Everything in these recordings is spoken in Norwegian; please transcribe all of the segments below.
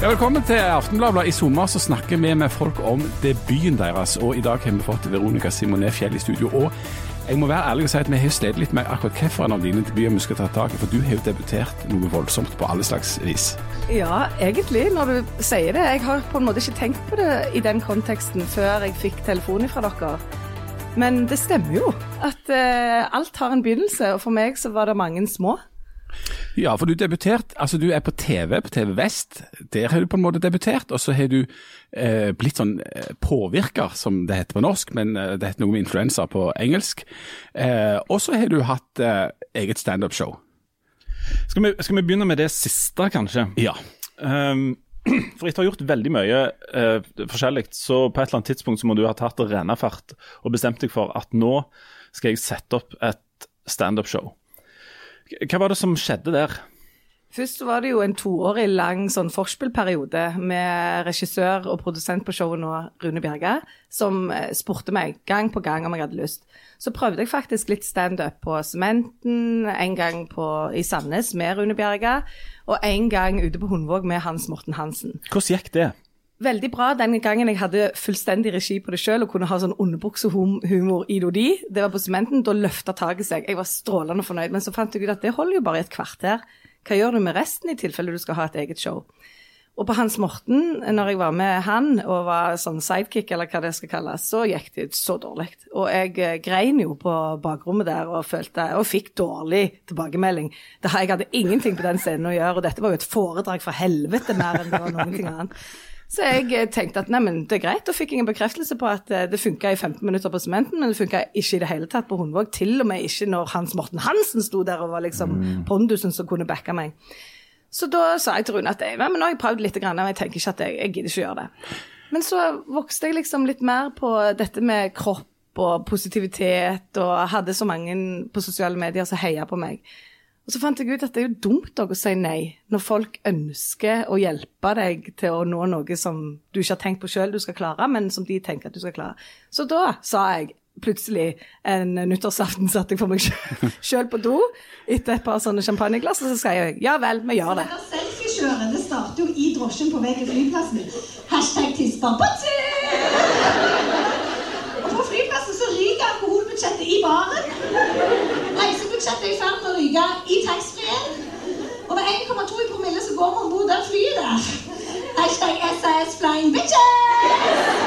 Ja, velkommen til Aftenbladet. I sommer så snakker vi med folk om debuten deres. Og i dag har vi fått Veronica Simonet Fjell i studio. Og jeg må være ærlig og si at vi har slitt litt med akkurat hvilken av dine debuter vi skal ta tak i. For du har jo debutert noe voldsomt på alle slags vis. Ja, egentlig, når du sier det. Jeg har på en måte ikke tenkt på det i den konteksten før jeg fikk telefon fra dere. Men det stemmer jo at uh, alt har en begynnelse, og for meg så var det mange små. Ja, for du debutert, altså du er på TV, på TV Vest. Der har du på en måte debutert. Og så har du eh, blitt sånn eh, påvirker, som det heter på norsk, men eh, det heter noe med influenser på engelsk. Eh, og så har du hatt eh, eget standup-show. Skal vi, skal vi, begynne med det siste, kanskje? Ja. Um, for etter å ha gjort veldig mye uh, forskjellig, så på et eller annet tidspunkt så må du ha tatt rennefart og bestemt deg for at nå skal jeg sette opp et standup-show. Hva var det som skjedde der? Først var det jo en toårig lang sånn forspillperiode med regissør og produsent på showet nå, Rune Bjerge, som eh, spurte meg gang på gang om jeg hadde lyst. Så prøvde jeg faktisk litt standup på Sementen, en gang på, i Sandnes med Rune Bjerge, og en gang ute på Hundvåg med Hans Morten Hansen. Hvordan gikk det? Veldig bra den gangen jeg hadde fullstendig regi på det sjøl og kunne ha sånn underbuksehumor i det. Det var på sementen. Da løfta taket seg. Jeg var strålende fornøyd. Men så fant jeg ut at det holder jo bare i et kvarter. Hva gjør du med resten i tilfelle du skal ha et eget show? Og på Hans Morten, når jeg var med han og var sånn sidekick, eller hva det skal kalles, så gikk det så dårlig. Og jeg eh, grein jo på bakrommet der og følte Og fikk dårlig tilbakemelding. Det, jeg hadde ingenting på den scenen å gjøre, og dette var jo et foredrag for helvete mer enn det var noen ting annet. Så jeg eh, tenkte at neimen, det er greit. Da fikk jeg en bekreftelse på at eh, det funka i 15 minutter på sementen, men det funka ikke i det hele tatt på Hundvåg. Til og med ikke når Hans Morten Hansen sto der og var liksom mm. pondusen som kunne backa meg. Så da sa jeg til Rune at men nå har jeg prøvd litt, og jeg tenker ikke at jeg, jeg gidder ikke gjøre det. Men så vokste jeg liksom litt mer på dette med kropp og positivitet, og hadde så mange på sosiale medier som heia på meg. Og så fant jeg ut at det er jo dumt å si nei når folk ønsker å hjelpe deg til å nå noe som du ikke har tenkt på sjøl du skal klare, men som de tenker at du skal klare. Så da sa jeg plutselig en nyttårsaften satt jeg for meg sjøl på do etter et par sånne champagneglass, og så sa jeg ja vel, vi gjør det. Selfiekjøret starter jo i drosjen på vei til flyplassen. Hashtag på Og på flyplassen så ryker alkoholbudsjettet i baren reisebudsjettet er i ferd med å ryke i taxfree-en. Og med 1,2 i promille så går vi om bord det flyet der. Hashtag SAS Flying Bitches!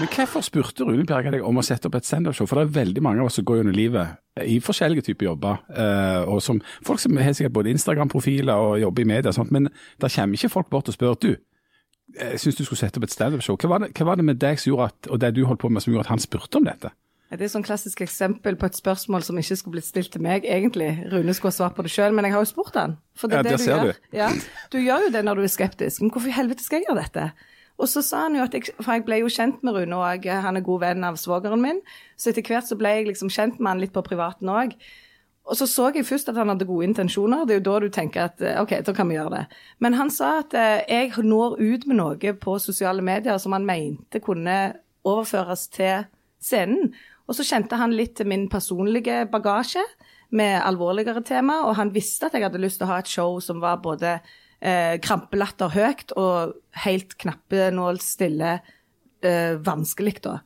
Men Hvorfor spurte Rune Bjerga deg om å sette opp et standup-show? For det er veldig mange av oss som går gjennom livet i forskjellige typer jobber. Eh, og som, Folk som har sikkert både Instagram-profiler og jobber i media, og sånt, men da kommer ikke folk bort og spør du, jeg syns du skulle sette opp et standup-show. Hva, hva, var det med deg som gjorde at, og det du holdt på med som gjorde at han spurte om dette? Det er sånn klassisk eksempel på et spørsmål som ikke skulle blitt stilt til meg, egentlig. Rune skulle ha svart på det sjøl, men jeg har jo spurt han. For det ja, det du ser gjør. du. Ja, du gjør jo det når du er skeptisk. Men hvorfor i helvete skal jeg gjøre dette? Og så sa han jo at jeg, For jeg ble jo kjent med Rune, og han er god venn av svogeren min. Så etter hvert så ble jeg liksom kjent med han litt på privaten òg. Og så så jeg først at han hadde gode intensjoner. Det er jo da du tenker at eh, OK, da kan vi gjøre det. Men han sa at eh, jeg når ut med noe på sosiale medier som han mente kunne overføres til scenen. Og så kjente han litt til min personlige bagasje med alvorligere tema, og han visste at jeg hadde lyst til å ha et show som var både eh, krampelatter høyt og helt knappenålsstille eh, vanskelig, da.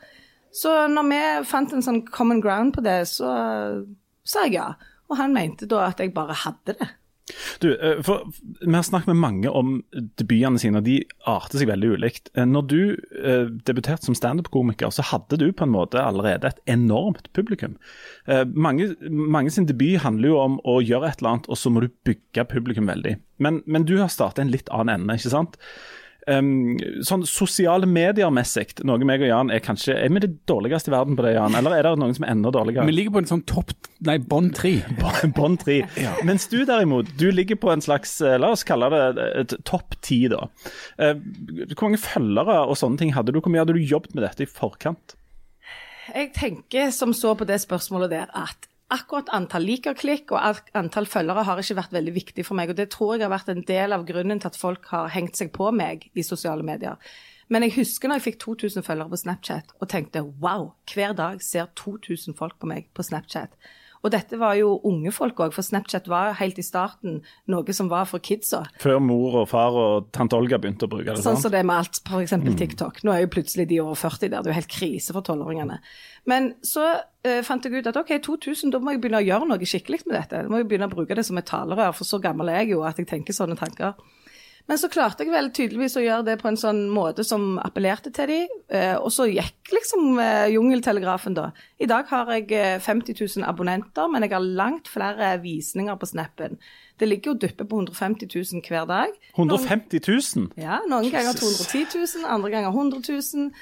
Så når vi fant en sånn common ground på det, så sa jeg ja. Og han mente da at jeg bare hadde det. Du, eh, for Vi har snakket med mange om debutene sine, og de arter seg veldig ulikt. Eh, når du eh, debuterte som standup-komiker, så hadde du på en måte allerede et enormt publikum. Mange, mange, sin debut handler jo om å gjøre et eller annet, og så må du bygge publikum veldig. Men, men du har startet en litt annen ende, ikke sant? Um, sånn Sosiale medier-messig, noe meg og Jan er kanskje Er vi det dårligste i verden på det, Jan? Eller er det noen som er enda dårligere? Vi ligger på en sånn topp Nei, bånn tre. Bånn tre. ja. Mens du derimot, du ligger på en slags eh, La oss kalle det et topp ti, da. Uh, hvor mange følgere og sånne ting hadde du? Hvor mye hadde du jobbet med dette i forkant? Jeg tenker som så på det spørsmålet der at akkurat antall likerklikk og antall følgere har ikke vært veldig viktig for meg. Og det tror jeg har vært en del av grunnen til at folk har hengt seg på meg i sosiale medier. Men jeg husker når jeg fikk 2000 følgere på Snapchat og tenkte wow, hver dag ser 2000 folk på meg på Snapchat. Og dette var jo unge folk òg, for Snapchat var helt i starten noe som var for kidsa. Før mor og far og tante Olga begynte å bruke det. Sånn som som det er med alt, f.eks. TikTok. Nå er jo plutselig de over 40 der, det er jo helt krise for tolvåringene. Men så uh, fant jeg ut at OK, 2000, da må jeg begynne å gjøre noe skikkelig med dette. Da må jeg begynne å bruke det som et talerør, for så gammel er jeg jo at jeg tenker sånne tanker. Men så klarte jeg vel tydeligvis å gjøre det på en sånn måte som appellerte til dem. Eh, og så gikk liksom eh, jungeltelegrafen, da. I dag har jeg eh, 50 000 abonnenter, men jeg har langt flere visninger på Snappen. Det ligger jo dupper på 150 000 hver dag. 150 000? Ja, noen ganger 210 000, andre ganger 100 000.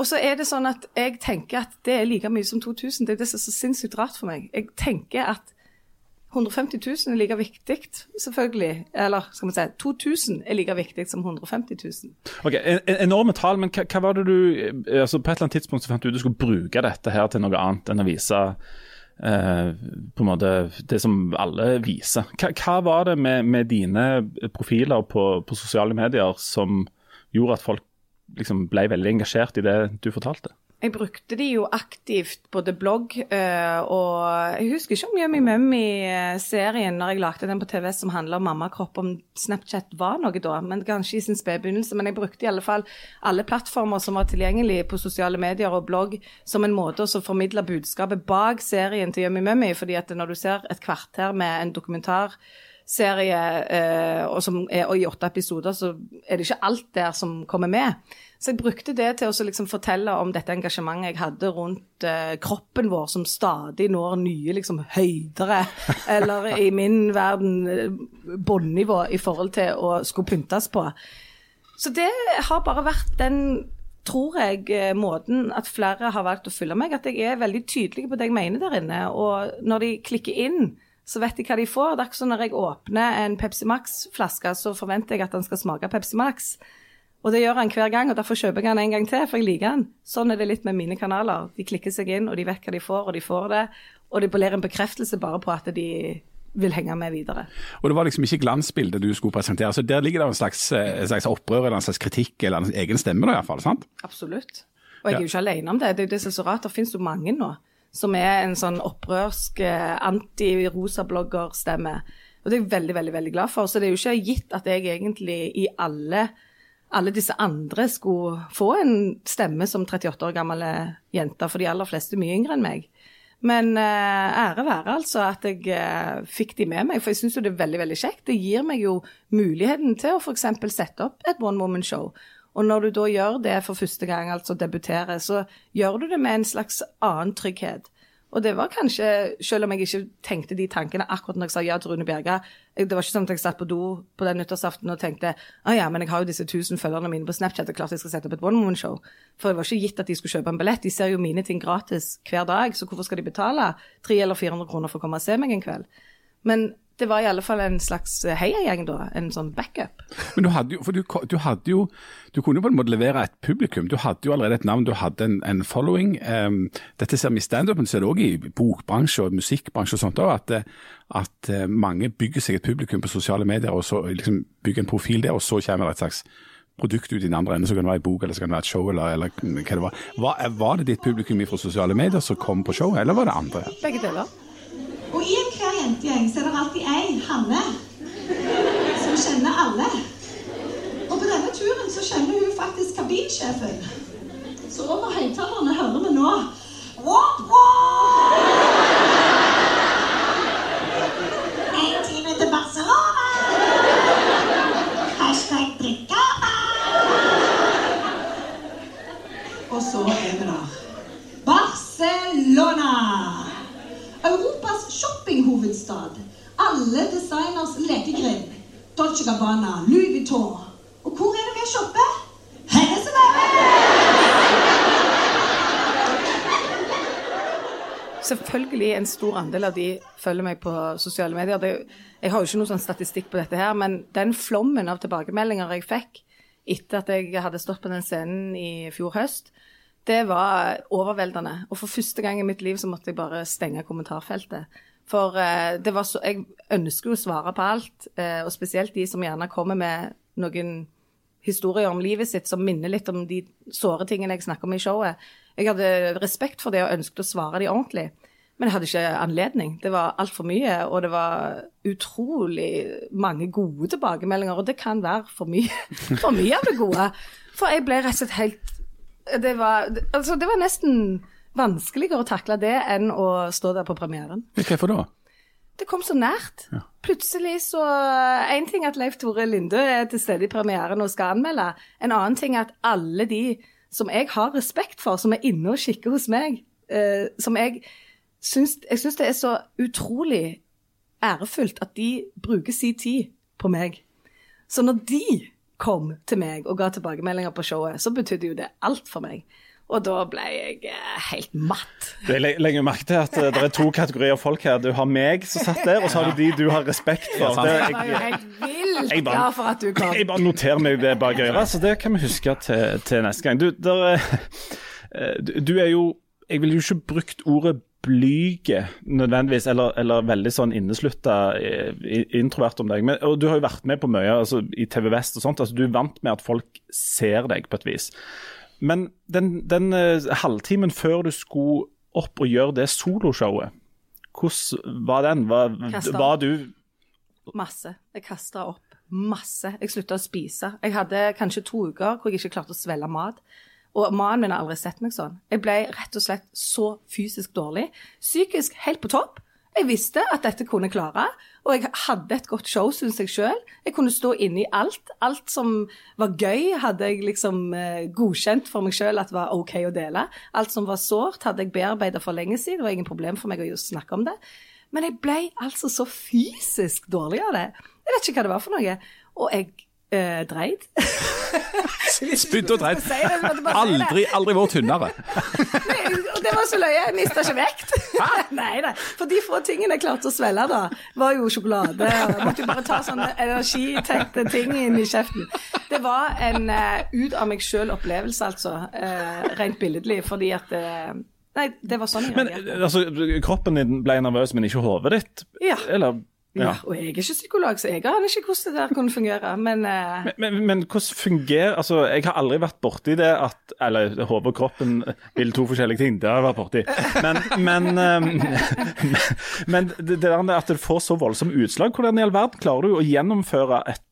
Og så er det sånn at jeg tenker at det er like mye som 2000. Det er det som er så sinnssykt rart for meg. Jeg tenker at 150 000 er like viktig, selvfølgelig. Eller skal vi si 2000 er like viktig som 150 000. Ok, en- en- Enorme tall, men hva, hva var det du eh, altså På et eller annet tidspunkt så fant du ut du skulle bruke dette her til noe annet enn å vise eh, på en måte det som alle viser. Hva, hva var det med, med dine profiler på, på sosiale medier som gjorde at folk liksom ble veldig engasjert i det du fortalte? Jeg brukte de jo aktivt, både blogg øh, og Jeg husker ikke om Yummy Mummy-serien når jeg lagde den på TV som handler om mammakropp, om Snapchat var noe da, men kanskje i sin spedbegynnelse. Men jeg brukte i alle fall alle plattformer som var tilgjengelige på sosiale medier og blogg, som en måte å formidle budskapet bak serien til Yummy Mummy. fordi at når du ser et kvarter med en dokumentarserie eh, og som er og i åtte episoder, så er det ikke alt der som kommer med. Så jeg brukte det til å liksom fortelle om dette engasjementet jeg hadde rundt eh, kroppen vår, som stadig når nye liksom, høydere, eller i min verden eh, båndnivå i forhold til å skulle pyntes på. Så det har bare vært den, tror jeg, eh, måten at flere har valgt å følge meg, at jeg er veldig tydelig på det jeg mener der inne. Og når de klikker inn, så vet de hva de får. Det er ikke sånn når jeg åpner en Pepsi Max-flaske, så forventer jeg at den skal smake Pepsi Max. Og det gjør han hver gang, og derfor kjøper jeg han en gang til, for jeg liker han. Sånn er det litt med mine kanaler. De klikker seg inn, og de vet hva de får, og de får det. Og det blir en bekreftelse bare på at de vil henge med videre. Og det var liksom ikke glansbildet du skulle presentere. så Der ligger det en slags, eh, en slags opprør eller en slags kritikk eller en egen stemme, da, i hvert fall, sant? Absolutt. Og jeg er jo ikke alene om det. Det er jo det som er så rart. Det finnes jo mange nå som er en sånn opprørsk eh, anti-rosablogger-stemme. Og det er jeg veldig, veldig veldig glad for. Så det er jo ikke gitt at jeg egentlig i alle, alle disse andre skulle få en stemme som 38 år gamle jente, for de aller fleste mye yngre enn meg. Men eh, ære være altså at jeg eh, fikk de med meg, for jeg syns jo det er veldig veldig kjekt. Det gir meg jo muligheten til å f.eks. sette opp et one woman show. Og når du da gjør det for første gang, altså debuterer, så gjør du det med en slags annen trygghet. Og det var kanskje, selv om jeg ikke tenkte de tankene akkurat når jeg sa ja til Rune Bjerga Det var ikke sånn at jeg satt på do på den nyttårsaften og tenkte ah ja, men jeg har jo disse tusen følgerne mine på Snapchat, er klart jeg skal sette opp et one woman show. For det var ikke gitt at de skulle kjøpe en billett. De ser jo mine ting gratis hver dag, så hvorfor skal de betale 300 eller 400 kroner for å komme og se meg en kveld? Men det var i alle fall en slags heiagjeng, da. En sånn backup. Men du hadde jo, for du, du hadde jo, du kunne jo på en måte levere et publikum. Du hadde jo allerede et navn, du hadde en, en following. Um, dette ser vi i standupen, så er det òg i bokbransje og musikkbransje og sånt òg, at, at eh, mange bygger seg et publikum på sosiale medier, og så liksom bygger en profil der, og så kommer det et slags produkt ut i den andre enden. Så kan det være en bok, eller så kan det være et show, eller, eller hva det var. Var, var det ditt publikum fra sosiale medier som kom på showet, eller var det andre? Begge deler. Og i jentegjeng så er det alltid ei Hanne som kjenner alle. Og på denne turen så kjenner hun faktisk kabinsjefen. Så over høyttalerne hører vi nå wop, wop! En time til Barcelona. Hashtag drikke. Og så er vi der. Barcelona! Europas shoppinghovedstad. Alle designers lekegrind. Dolce Gabbana, Louis Vuitton. Og hvor er det vi shopper? Hennes og Selvfølgelig en stor andel av de følger meg på sosiale medier. Det, jeg har jo ikke noen sånn statistikk på dette her, men den flommen av tilbakemeldinger jeg fikk etter at jeg hadde stått på den scenen i fjor høst, det var overveldende. Og for første gang i mitt liv så måtte jeg bare stenge kommentarfeltet. For eh, det var så, jeg ønsker jo å svare på alt, eh, og spesielt de som gjerne kommer med noen historier om livet sitt som minner litt om de såre tingene jeg snakker om i showet. Jeg hadde respekt for det og ønsket å svare de ordentlig. Men jeg hadde ikke anledning. Det var altfor mye, og det var utrolig mange gode tilbakemeldinger. Og det kan være for mye, for mye av det gode. For jeg ble rett og slett helt Det var, altså, det var nesten vanskeligere å takle det enn å stå der på premieren. Hvorfor da? Det kom så nært. Plutselig så En ting at Leif Tore Linde er til stede i premieren og skal anmelde. En annen ting at alle de som jeg har respekt for, som er inne og kikker hos meg, eh, som jeg syns, jeg syns det er så utrolig ærefullt at de bruker sin tid på meg. Så når de kom til meg og ga tilbakemeldinger på showet, så betydde jo det alt for meg. Og da ble jeg eh, helt matt. Du legger merke til at eh, det er to kategorier folk her. Du har meg som satt der, og så har du de du har respekt for. Det, Jeg var jo jeg, helt vilt Jeg bare- for at du kom. jeg bare noterer meg det bak øret, så det kan vi huske til, til neste gang. Du, der, eh, du, du er jo Jeg ville jo ikke brukt ordet blyge nødvendigvis, eller, eller veldig sånn inneslutta eh, introvert om deg. Men, og du har jo vært med på mye altså, i TV Vest og sånt. altså Du er vant med at folk ser deg på et vis. Men den, den uh, halvtimen før du skulle opp og gjøre det soloshowet, hvordan var den? Var, var du Masse. Jeg kasta opp masse. Jeg slutta å spise. Jeg hadde kanskje to uker hvor jeg ikke klarte å svelge mat. Og mannen min har aldri sett meg sånn. Jeg ble rett og slett så fysisk dårlig. Psykisk helt på topp. Jeg visste at dette kunne klare, og jeg hadde et godt show, syns jeg sjøl. Jeg kunne stå inne i alt. Alt som var gøy, hadde jeg liksom eh, godkjent for meg sjøl at det var OK å dele. Alt som var sårt, hadde jeg bearbeida for lenge siden. Det var ingen problem for meg å snakke om det. Men jeg ble altså så fysisk dårlig av det. Jeg vet ikke hva det var for noe. Og jeg eh, dreit. Spydd og dreit. Aldri, aldri vært tynnere. Og det var så løye. Jeg mista ikke vekt. Nei da. For de få tingene jeg klarte å svelge da, var jo sjokolade. Jeg måtte jo bare ta sånne energitette ting inn i kjeften. Det var en uh, ut av meg sjøl-opplevelse, altså. Uh, rent billedlig. Fordi at eh, Nei, det var sånn jeg reagerte. altså, kroppen din ble nervøs, men ikke hodet ditt? Ja. Eller, Ja, ja. og jeg er ikke psykolog, så jeg aner ikke hvordan det der kunne fungere. Men uh... Men, men, men hvordan fungerer Altså, jeg har aldri vært borti det at Eller hodet og kroppen vil to forskjellige ting. Det har jeg vært borti. Men, men, um, men det der at det får så voldsomme utslag, hvordan i all verden klarer du å gjennomføre et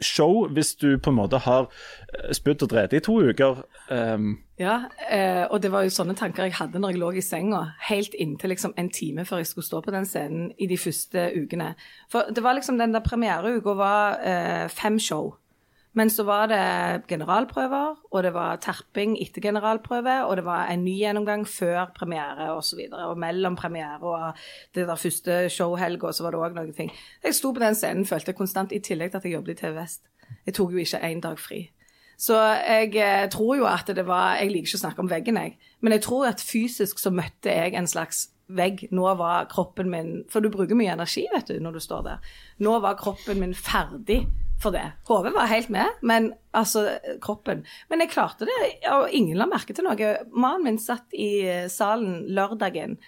show hvis du på en måte har eh, spydd og drept i to uker? Um. Ja, eh, og det var jo sånne tanker jeg hadde når jeg lå i senga, helt inntil liksom en time før jeg skulle stå på den scenen i de første ukene. For det var liksom den der premiereuka var eh, fem show. Men så var det generalprøver, og det var terping etter generalprøve, og det var en ny gjennomgang før premiere osv. Og, så videre, og mellom premiere og det der første showhelga, så var det òg noen ting. Jeg sto på den scenen, følte konstant, i tillegg til at jeg jobbet i TV Vest. Jeg tok jo ikke én dag fri. Så jeg eh, tror jo at det var Jeg liker ikke å snakke om veggen, jeg. Men jeg tror at fysisk så møtte jeg en slags vegg. Nå var kroppen min For du bruker mye energi, vet du, når du står der. Nå var kroppen min ferdig for det. Hodet var helt med, men altså kroppen. Men jeg klarte det, og ingen la merke til noe. Mannen min satt i eh, salen lørdagen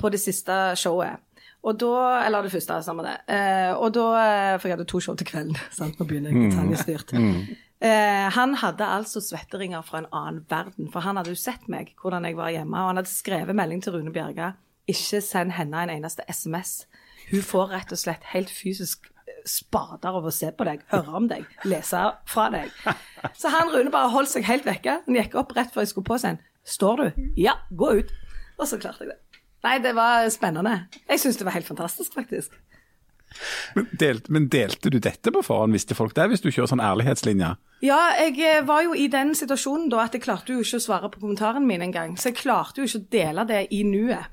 på det siste showet. Og da, Eller det første, samme det. Eh, og da, eh, For jeg hadde to show til kvelden. sant? Nå begynner jeg detaljstyrt. Eh, han hadde altså svetteringer fra en annen verden, for han hadde jo sett meg, hvordan jeg var hjemme, og han hadde skrevet melding til Rune Bjerga. Ikke send henne en eneste SMS. Hun får rett og slett helt fysisk spader av å se på deg, høre om deg, lese fra deg. Så han Rune bare holdt seg helt vekke. Han gikk opp rett før jeg skulle på scenen. Står du? Ja, gå ut. Og så klarte jeg det. Nei, det var spennende. Jeg syns det var helt fantastisk, faktisk. Men, delt, men delte du dette på forhånd, visste folk det, hvis du kjører sånn ærlighetslinje? Ja, jeg eh, var jo i den situasjonen da at jeg klarte jo ikke å svare på kommentaren min engang. Så jeg klarte jo ikke å dele det i nuet.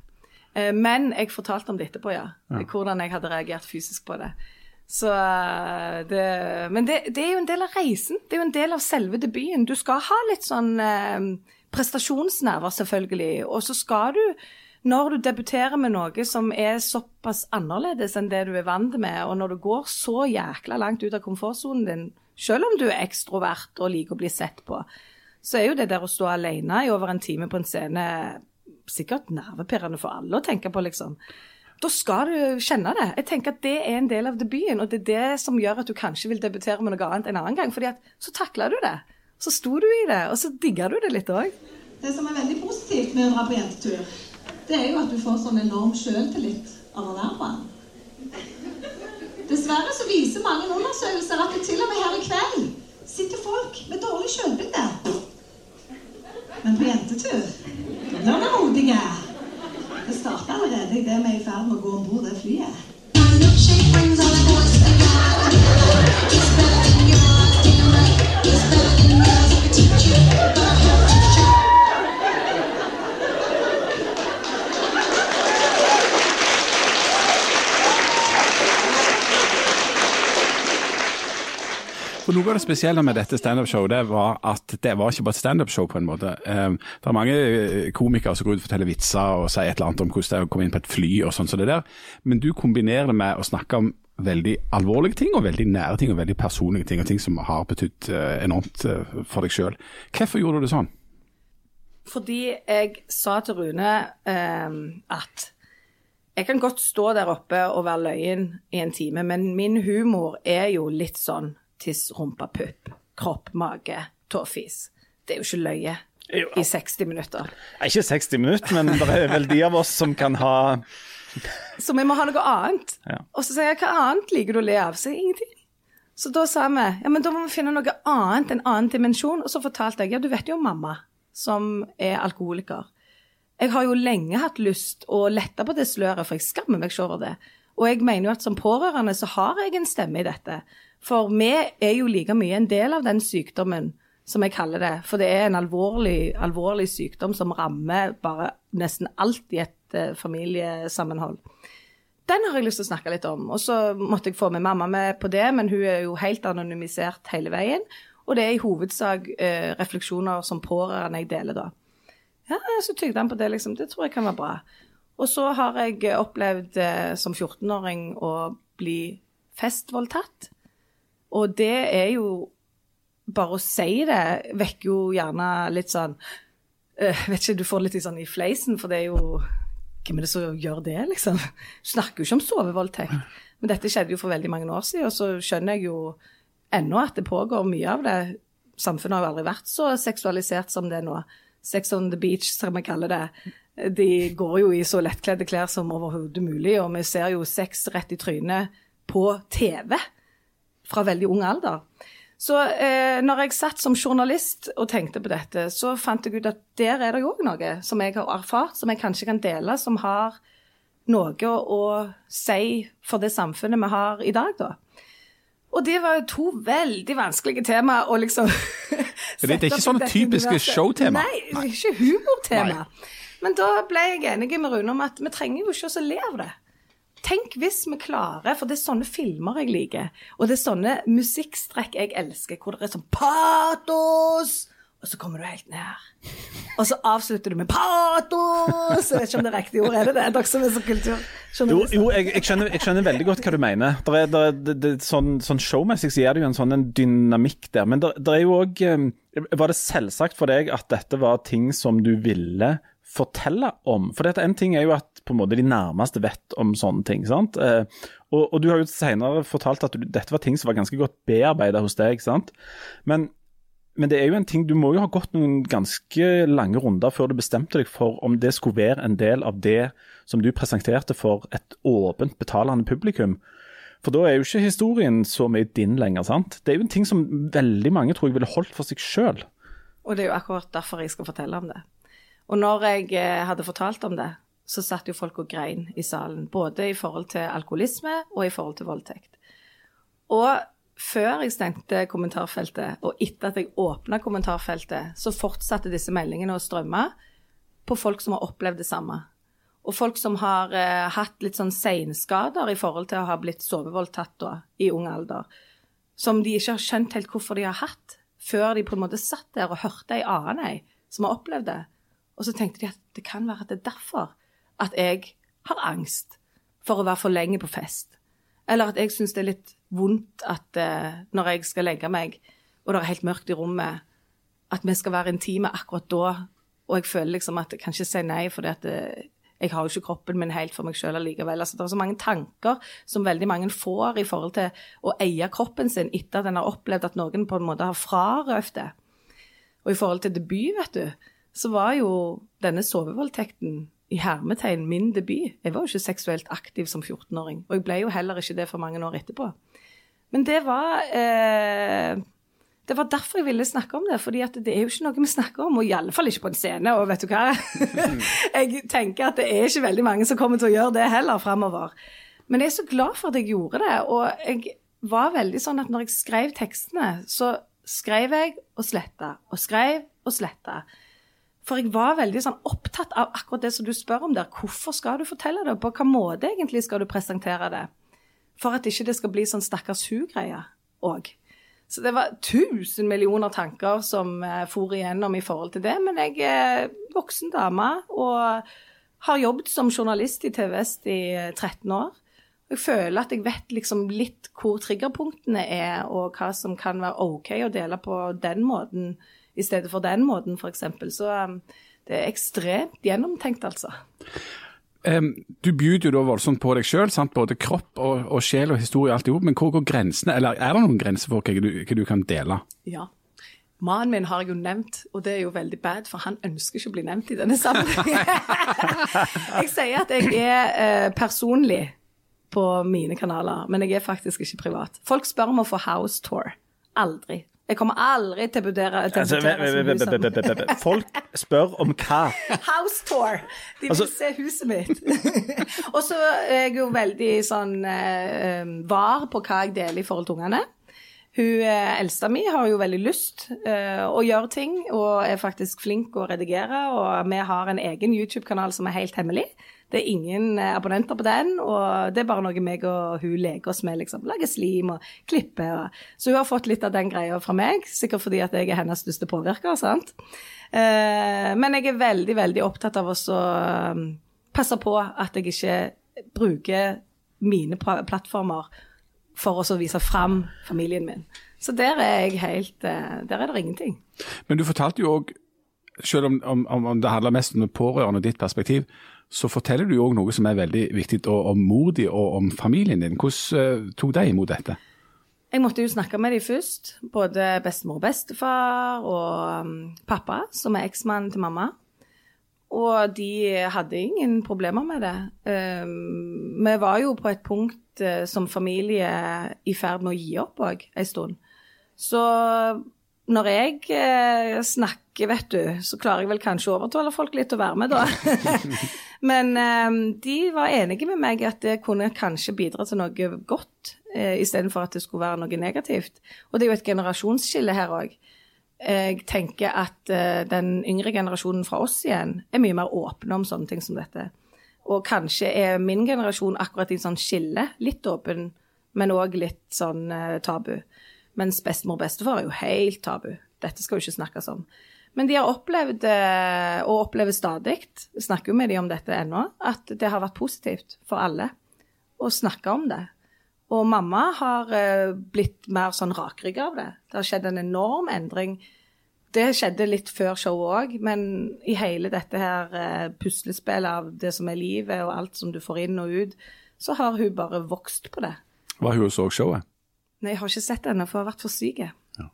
Eh, Men jeg fortalte om det etterpå, ja. Hvordan jeg hadde reagert fysisk på det. Så eh, det Men det, det er jo en del av reisen. Det er jo en del av selve debuten. Du skal ha litt sånn eh, prestasjonsnerver, selvfølgelig. Og så skal du når du debuterer med noe som er såpass annerledes enn det du er vant med, og når du går så jækla langt ut av komfortsonen din, selv om du er ekstrovert og liker å bli sett på, så er jo det der å stå alene i over en time på en scene sikkert nervepirrende for alle å tenke på, liksom. Da skal du kjenne det. Jeg tenker at Det er en del av debuten, og det er det som gjør at du kanskje vil debutere med noe annet en annen gang. fordi at så takla du det. Så sto du i det, og så digga du det litt òg. Det som er veldig positivt med å dra på jentetur, det er jo at du får sånn enorm sjøltillit av å være på den. Dessverre så viser mange undersøkelser at det til og med her i kveld sitter folk med dårlig sjølbilde. Men på jentetur da blir vi modige. Det starter allerede idet vi er i ferd med å gå om bord det flyet. Det spesielle med dette standup-showet det var at det var ikke bare et standup-show. på en måte. Eh, Det er mange eh, komikere som går ut og forteller vitser og sier et eller annet om hvordan det er å komme inn på et fly og sånn som det der, men du kombinerer det med å snakke om veldig alvorlige ting og veldig nære ting og veldig personlige ting, og ting som har betydd eh, enormt eh, for deg sjøl. Hvorfor gjorde du det sånn? Fordi jeg sa til Rune eh, at jeg kan godt stå der oppe og være løyen i en time, men min humor er jo litt sånn tiss, rumpa, pupp, kropp, mage, tåfis. Det er jo ikke løye i 60 minutter. Ikke 60 minutter, men det er vel de av oss som kan ha Så vi må ha noe annet. Ja. Og så sier jeg hva annet liker du å le av? Så ingenting. Så da sa vi ja, men da må vi finne noe annet, en annen dimensjon. Og så fortalte jeg ja, du vet jo mamma som er alkoholiker. Jeg har jo lenge hatt lyst å lette på det sløret, for jeg skammer meg ikke over det. Og jeg mener jo at som pårørende så har jeg en stemme i dette. For vi er jo like mye en del av den sykdommen, som jeg kaller det. For det er en alvorlig, alvorlig sykdom som rammer bare nesten alt i et eh, familiesammenhold. Den har jeg lyst til å snakke litt om. Og så måtte jeg få med mamma med på det, men hun er jo helt anonymisert hele veien. Og det er i hovedsak eh, refleksjoner som pårørende jeg deler da. Ja, så tygde han på det, liksom. Det tror jeg kan være bra. Og så har jeg opplevd eh, som 14-åring å bli festvoldtatt. Og det er jo Bare å si det vekker jo gjerne litt sånn øh, Vet ikke, du får litt sånn i fleisen, for det er jo Hvem er det som gjør det, liksom? Snakker jo ikke om sovevoldtekt. Men dette skjedde jo for veldig mange år siden, og så skjønner jeg jo ennå at det pågår mye av det. Samfunnet har jo aldri vært så seksualisert som det er nå. Sex on the beach, som jeg kaller det. De går jo i så lettkledde klær som overhodet mulig, og vi ser jo sex rett i trynet på TV fra veldig ung alder. Så eh, når jeg satt som journalist og tenkte på dette, så fant jeg ut at der er det jo òg noe som jeg har erfart, som jeg kanskje kan dele, som har noe å, si for det samfunnet vi har i dag, da. Og det var jo to veldig vanskelige tema å liksom Det er ikke sånne typiske showtema. Nei, det er ikke humortema. Men da ble jeg enig med Rune om at vi trenger jo ikke å le av det. Tenk hvis vi klarer, for det er sånne filmer jeg liker, og det er sånne musikkstrekk jeg elsker, hvor det er sånn patos, og så kommer du helt ned. Og så avslutter du med patos! Jeg vet ikke om det er riktig ord, er det det? Dere som er så Jo, kulturjournalister. jo jeg, jeg, skjønner, jeg skjønner veldig godt hva du mener. Der er, der er, det, det, sånn, sånn Showmessig så gir det jo en sånn en dynamikk der. Men der, der er jo òg Var det selvsagt for deg at dette var ting som du ville fortelle om? For dette, en ting er jo at på en måte de nærmeste vet om sånne ting. sant? Eh, og, og du har jo senere fortalt at du, dette var ting som var ganske godt bearbeida hos deg. sant? Men men det er jo en ting, du må jo ha gått noen ganske lange runder før du bestemte deg for om det skulle være en del av det som du presenterte for et åpent, betalende publikum. For da er jo ikke historien så mye din lenger, sant. Det er jo en ting som veldig mange tror jeg ville holdt for seg sjøl. Og det er jo akkurat derfor jeg skal fortelle om det. Og når jeg eh, hadde fortalt om det, så satt jo folk og grein i salen. Både i forhold til alkoholisme og i forhold til voldtekt. Og før jeg stengte kommentarfeltet, og etter at jeg åpna kommentarfeltet, så fortsatte disse meldingene å strømme på folk som har opplevd det samme. Og folk som har eh, hatt litt sånn seinskader i forhold til å ha blitt sovevoldtatt da, i ung alder. Som de ikke har skjønt helt hvorfor de har hatt, før de på en måte satt der og hørte ei annen ei som har opplevd det. Og så tenkte de at det kan være at det er derfor at jeg har angst for å være for lenge på fest. Eller at jeg syns det er litt vondt at eh, når jeg skal legge meg, og det er helt mørkt i rommet, at vi skal være intime akkurat da. Og jeg føler liksom at jeg kan ikke si nei, for jeg har jo ikke kroppen min helt for meg sjøl allikevel. Altså, det er så mange tanker som veldig mange får i forhold til å eie kroppen sin etter at en har opplevd at noen på en måte har frarøvd det. Og i forhold til debut, vet du, så var jo denne sovevoldtekten i hermetegn min debut. Jeg var jo ikke seksuelt aktiv som 14-åring, og jeg ble jo heller ikke det for mange år etterpå. Men det var eh, det var derfor jeg ville snakke om det, fordi det er jo ikke noe vi snakker om, og i alle fall ikke på en scene. Og vet du hva? jeg tenker at det er ikke veldig mange som kommer til å gjøre det heller framover. Men jeg er så glad for at jeg gjorde det, og jeg var veldig sånn at når jeg skrev tekstene, så skrev jeg og sletta, og skrev og sletta. For jeg var veldig sånn opptatt av akkurat det som du spør om der. Hvorfor skal du fortelle det? På hvilken måte egentlig skal du presentere det? For at ikke det skal bli sånn stakkars hu-greie òg. Så det var tusen millioner tanker som eh, for igjennom i forhold til det. Men jeg er voksen dame og har jobbet som journalist i TV Vest i 13 eh, år. Jeg føler at jeg vet liksom litt hvor triggerpunktene er, og hva som kan være OK å dele på den måten i stedet for den måten, f.eks. Så um, det er ekstremt gjennomtenkt, altså. Du byr jo da voldsomt på deg sjøl, både kropp og, og, sjel og historie og alt i hop. Men hvor går grensene, eller er det noen grenser for hva du, hva du kan dele? Ja. Mannen min har jeg jo nevnt, og det er jo veldig bad, for han ønsker ikke å bli nevnt i denne sammenhengen. jeg sier at jeg er eh, personlig på mine kanaler, men jeg er faktisk ikke privat. Folk spør om å få house tour. Aldri. Jeg kommer aldri til å vurdere altså, Folk spør om hva? House tour. De vil altså, se huset mitt. og så er jeg jo veldig sånn uh, var på hva jeg deler i forhold til ungene. Hun uh, eldste mi har jo veldig lyst uh, å gjøre ting, og er faktisk flink å redigere. Og vi har en egen YouTube-kanal som er helt hemmelig. Det er ingen eh, abonnenter på den, og det er bare noe meg og hun leker oss med. liksom, Lager slim og klipper. Og. Så hun har fått litt av den greia fra meg, sikkert fordi at jeg er hennes største påvirker. sant? Uh, men jeg er veldig, veldig opptatt av å passe på at jeg ikke bruker mine plattformer for å vise fram familien min. Så der er jeg helt eh, Der er det ingenting. Men du fortalte jo òg, selv om, om, om det handler mest om det pårørende og ditt perspektiv, så forteller du òg noe som er veldig viktig om mor di og om familien din. Hvordan uh, tok de imot dette? Jeg måtte jo snakke med dem først. Både bestemor og bestefar og um, pappa, som er eksmannen til mamma. Og de hadde ingen problemer med det. Um, vi var jo på et punkt uh, som familie i ferd med å gi opp òg en stund. Så når jeg uh, snakker, vet du, så klarer jeg vel kanskje å overtale folk litt å være med, da. Men um, de var enige med meg at det kunne kanskje bidra til noe godt, istedenfor at det skulle være noe negativt. Og det er jo et generasjonsskille her òg. Jeg tenker at den yngre generasjonen fra oss igjen er mye mer åpne om sånne ting som dette. Og kanskje er min generasjon akkurat i en sånn skille, litt åpen, men òg litt sånn uh, tabu. Mens bestemor og bestefar er jo helt tabu. Dette skal jo ikke snakkes om. Men de har opplevd, eh, og opplever stadig, snakker jo med de om dette ennå, at det har vært positivt for alle å snakke om det. Og mamma har eh, blitt mer sånn rakrygga av det. Det har skjedd en enorm endring. Det skjedde litt før showet òg, men i hele dette her eh, puslespillet av det som er livet og alt som du får inn og ut, så har hun bare vokst på det. Var hun så showet? Nei, jeg har ikke sett det ennå, for jeg har vært for syk. Ja.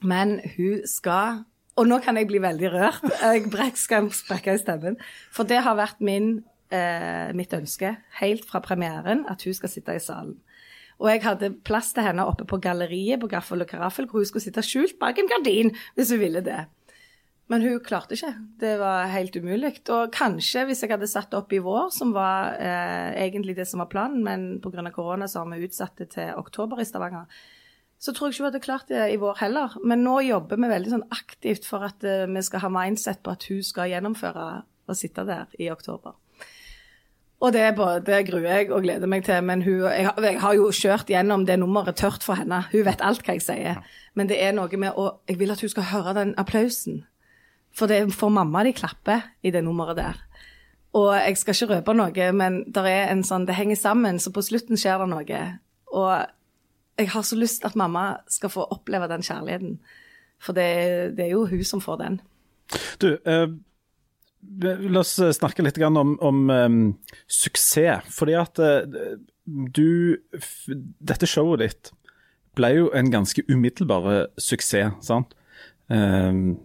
Men hun skal og nå kan jeg bli veldig rørt. Jeg skal sprekke i stemmen. For det har vært min, eh, mitt ønske helt fra premieren at hun skal sitte i salen. Og jeg hadde plass til henne oppe på galleriet på Gaffel og Karaffel, hvor hun skulle sitte skjult bak en gardin hvis hun ville det. Men hun klarte ikke. Det var helt umulig. Og kanskje hvis jeg hadde satt opp i vår, som var eh, egentlig det som var planen, men pga. korona så har vi utsatt det til oktober i Stavanger, så tror jeg ikke hun hadde klart det i vår heller. Men nå jobber vi veldig sånn aktivt for at eh, vi skal ha mindset på at hun skal gjennomføre og sitte der i oktober. Og det, både det gruer jeg og gleder meg til. Men hun, jeg, jeg, har jo kjørt gjennom det nummeret tørt for henne. Hun vet alt hva jeg sier. Men det er noe med å Jeg vil at hun skal høre den applausen. For det er for mamma de klapper i det nummeret der. Og jeg skal ikke røpe noe, men sånn, det henger sammen, så på slutten skjer det noe. Og jeg har så lyst at mamma skal få oppleve den kjærligheten. For det, det er jo hun som får den. Du, eh, la oss snakke litt om, om um, suksess. Fordi at uh, du Dette showet ditt ble jo en ganske umiddelbar suksess, sant? Um,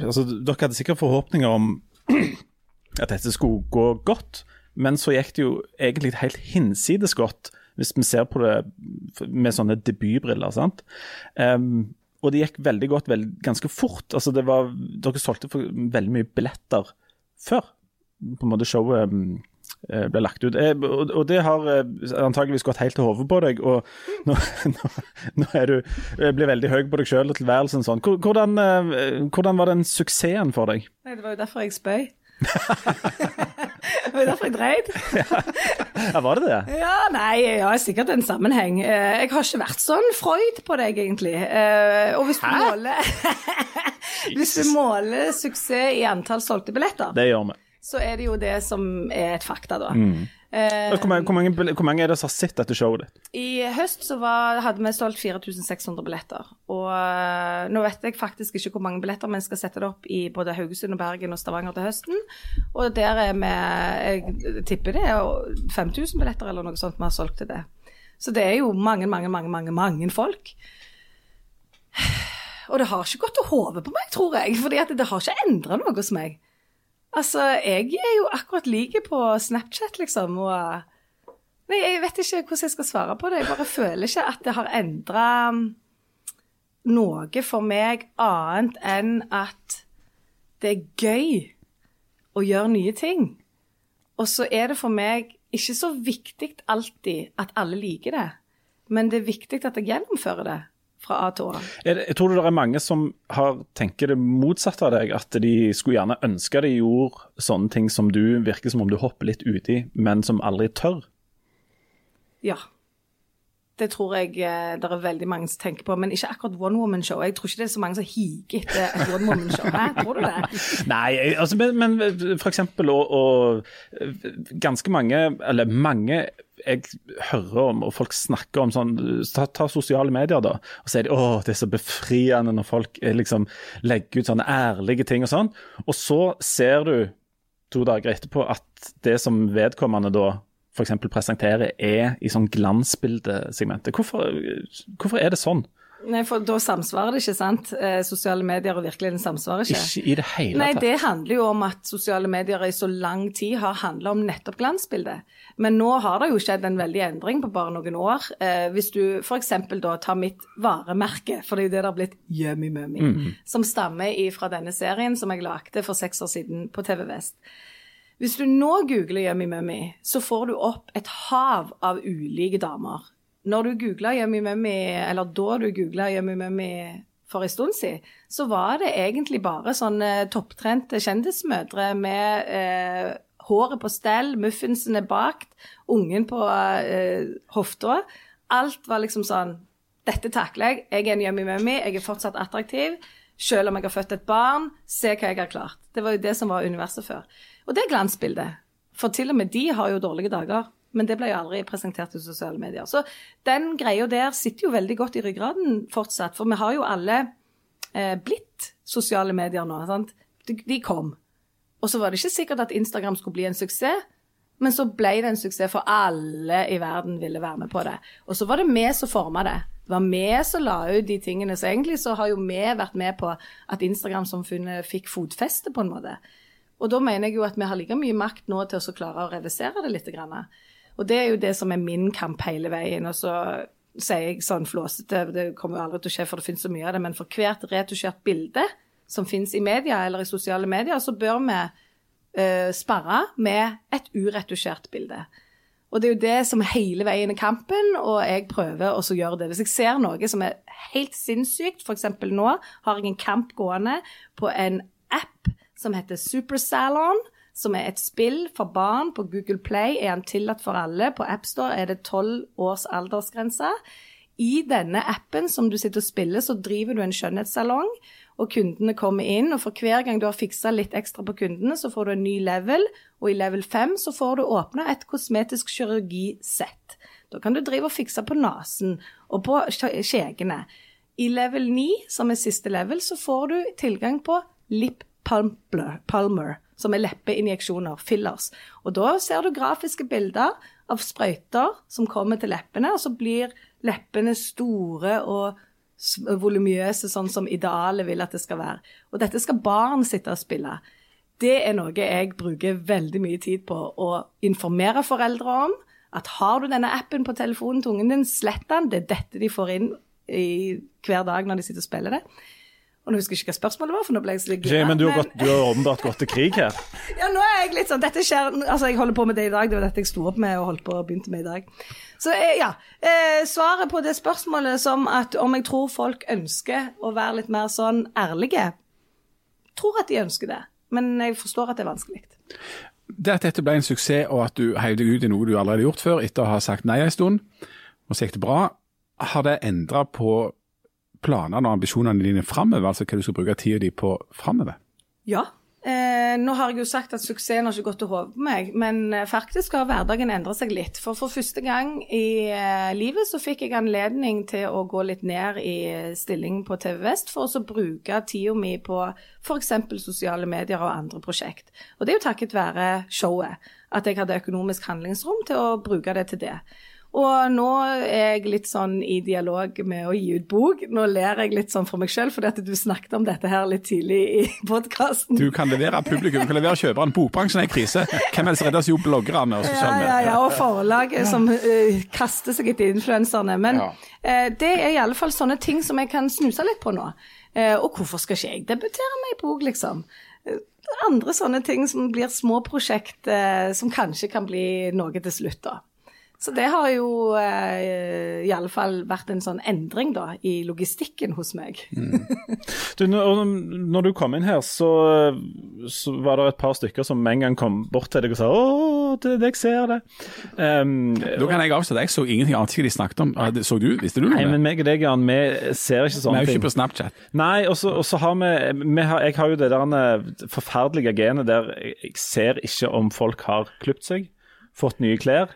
altså, dere hadde sikkert forhåpninger om at dette skulle gå godt, men så gikk det jo egentlig helt hinsides godt, hvis vi ser på det med sånne debutbriller. sant? Um, og det gikk veldig godt veld, ganske fort. altså det var, Dere solgte for veldig mye billetter før på en måte showet um, ble lagt ut. Eh, og, det har eh, antageligvis gått helt til hodet på deg. Og nå, nå, nå er du blir veldig høy på deg sjøl og tilværelsen sånn. Hvordan, hvordan var den suksessen for deg? Nei, Det var jo derfor jeg spøy. Det var derfor jeg dreit. ja, var det det? Ja, nei, ja, sikkert en sammenheng. Jeg har ikke vært sånn Freud på deg, egentlig. Og hvis du Hæ? måler Hvis du måler suksess i antall solgte billetter, det gjør vi. Så er det jo det som er et fakta, da. Mm. Eh, hvor, mange, hvor, mange, hvor, mange, er det som har sett dette showet ditt? I høst så var, hadde vi solgt 4600 billetter. Og uh, nå vet jeg faktisk ikke hvor mange billetter, men skal sette det opp i både Haugesund, og Bergen og Stavanger til høsten. Og der er vi Jeg tipper det er 5000 billetter eller noe sånt vi har solgt til det. Så det er jo mange, mange, mange, mange, mange folk. Og det har ikke gått til hodet på meg, tror jeg. For det har ikke endra noe hos meg. Altså, jeg er jo akkurat like på Snapchat, liksom, og Nei, jeg vet ikke hvordan jeg skal svare på det. Jeg bare føler ikke at det har endra noe for meg annet enn at det er gøy å gjøre nye ting. Og så er det for meg ikke så viktig alltid at alle liker det, men det er viktig at jeg gjennomfører det fra A til Å. Jeg tror det er mange som har, tenker det motsatte av deg, at de skulle gjerne ønske de gjorde sånne ting som du virker som om du hopper litt uti, men som aldri tør? Ja. Det tror jeg eh, det er veldig mange som tenker på, men ikke akkurat One Woman Show. Jeg tror ikke det er så mange som higer etter et One Woman Show. Hæ? Tror du det? Nei, altså, men, men for eksempel og, og ganske mange, eller mange jeg hører om, og folk snakker om sånn Ta, ta sosiale medier, da. Og så er de å, det er så befriende når folk eh, liksom legger ut sånne ærlige ting og sånn. Og så ser du to dager etterpå at det som vedkommende da f.eks. presenterer, er i sånn glansbildesegmentet. Hvorfor, hvorfor er det sånn? Nei, for Da samsvarer det ikke, sant? Eh, sosiale medier og virkeligheten samsvarer ikke. Ikke i det hele tatt. Nei, Det handler jo om at sosiale medier i så lang tid har handla om nettopp glansbildet. Men nå har det jo skjedd en veldig endring på bare noen år. Eh, hvis du f.eks. da tar mitt varemerke, for det er jo det det har blitt Yummy Mummy, mm. som stammer fra denne serien som jeg lagde for seks år siden på TV Vest. Hvis du nå googler Yummy Mummy, så får du opp et hav av ulike damer når du googla Yummy Mummy, eller da du googla Yummy Mummy for en stund siden, så var det egentlig bare sånne topptrente kjendismødre med eh, håret på stell, muffinsene bakt, ungen på eh, hofta. Alt var liksom sånn Dette takler jeg. Jeg er en Yummy Mummy, jeg er fortsatt attraktiv. Selv om jeg har født et barn, se hva jeg har klart. Det var jo det som var universet før. Og det er glansbildet. For til og med de har jo dårlige dager. Men det ble jo aldri presentert i sosiale medier. Så den greia der sitter jo veldig godt i ryggraden fortsatt. For vi har jo alle eh, blitt sosiale medier nå. sant? De, de kom. Og så var det ikke sikkert at Instagram skulle bli en suksess. Men så ble det en suksess, for alle i verden ville være med på det. Og så var det vi som forma det. Det var vi som la ut de tingene. Så egentlig så har jo vi vært med på at Instagram-samfunnet fikk fotfeste, på en måte. Og da mener jeg jo at vi har like mye makt nå til å klare å redusere det litt. Og det er jo det som er min kamp hele veien. Og så sier jeg sånn flåsete, det kommer jo aldri til å skje, for det finnes så mye av det, men for hvert retusjert bilde som finnes i media eller i sosiale medier, så bør vi uh, sperre med et uretusjert bilde. Og det er jo det som er hele veien i kampen, og jeg prøver å gjøre det. Hvis jeg ser noe som er helt sinnssykt, f.eks. nå har jeg en kamp gående på en app som heter Supersalon som er et spill for barn. På Google Play er den tillatt for alle. På AppStore er det tolv års aldersgrense. I denne appen som du sitter og spiller, så driver du en skjønnhetssalong. Og kundene kommer inn, og for hver gang du har fiksa litt ekstra på kundene, så får du en ny level. Og i level 5 så får du åpna et kosmetisk kirurgisett. Da kan du drive og fikse på nesen og på skjegene. I level 9, som er siste level, så får du tilgang på lip palmer, palmer som er leppeinjeksjoner, fillers. Og da ser du grafiske bilder av sprøyter som kommer til leppene, og så blir leppene store og volumiøse, sånn som idealet vil at det skal være. Og dette skal barn sitte og spille. Det er noe jeg bruker veldig mye tid på å informere foreldre om. At har du denne appen på telefonen til ungen din, slett den. Det er dette de får inn i, hver dag når de sitter og spiller det. Og nå husker jeg ikke hva spørsmålet var, for nå ble jeg så gira. men du har, gått, du har åpenbart gått til krig her. Ja, nå er jeg litt sånn Dette skjer Altså, jeg holder på med det i dag. Det var dette jeg sto opp med og holdt på og begynte med i dag. Så eh, ja. Eh, svaret på det spørsmålet som at om jeg tror folk ønsker å være litt mer sånn ærlige Tror at de ønsker det. Men jeg forstår at det er vanskelig. Det at dette ble en suksess, og at du heiv deg ut i noe du allerede har gjort før, etter å ha sagt nei en stund, og så gikk det bra, har det endra på planene og ambisjonene dine framover? Altså hva du skal bruke tida di på framover? Ja. Eh, nå har jeg jo sagt at suksessen har ikke gått til hodet på meg, men eh, faktisk har hverdagen endret seg litt. For for første gang i eh, livet så fikk jeg anledning til å gå litt ned i stilling på TV Vest for å bruke tida mi på f.eks. sosiale medier og andre prosjekt. Og det er jo takket være showet at jeg hadde økonomisk handlingsrom til å bruke det til det. Og nå er jeg litt sånn i dialog med å gi ut bok. Nå ler jeg litt sånn for meg sjøl, fordi at du snakket om dette her litt tidlig i podkasten. Du kan levere publikum, du kan levere kjøperen. Bokbransjen er i krise. Hvem helst reddes jo bloggerne og Ja, sosiale ja, medier. ja, og forlaget som uh, kaster seg etter influenserne. Men Ja. uh, det er i alle fall sånne ting som jeg kan snuse litt på nå. Uh, og hvorfor skal ikke jeg debutere med ei bok, liksom? Andre sånne ting som blir små prosjekt som kanskje kan bli noe til slutt, da. Så det har jo eh, i alle fall vært en sånn endring da, i logistikken hos meg. Du, når, når du kom inn her, så, så var det et par stykker som med en gang kom bort til deg og sa 'Å, det, det jeg ser det'. Um, Da kan jeg avsløre, jeg så ingenting annet ikke de snakket om. Så du, visste du noe? Nei, men meg og deg, Jan, vi ser ikke sånne ting. Vi er jo ikke på Snapchat. Nei, og så har vi, vi har, Jeg har jo det der forferdelige genet der jeg ser ikke om folk har klipt seg, fått nye klær.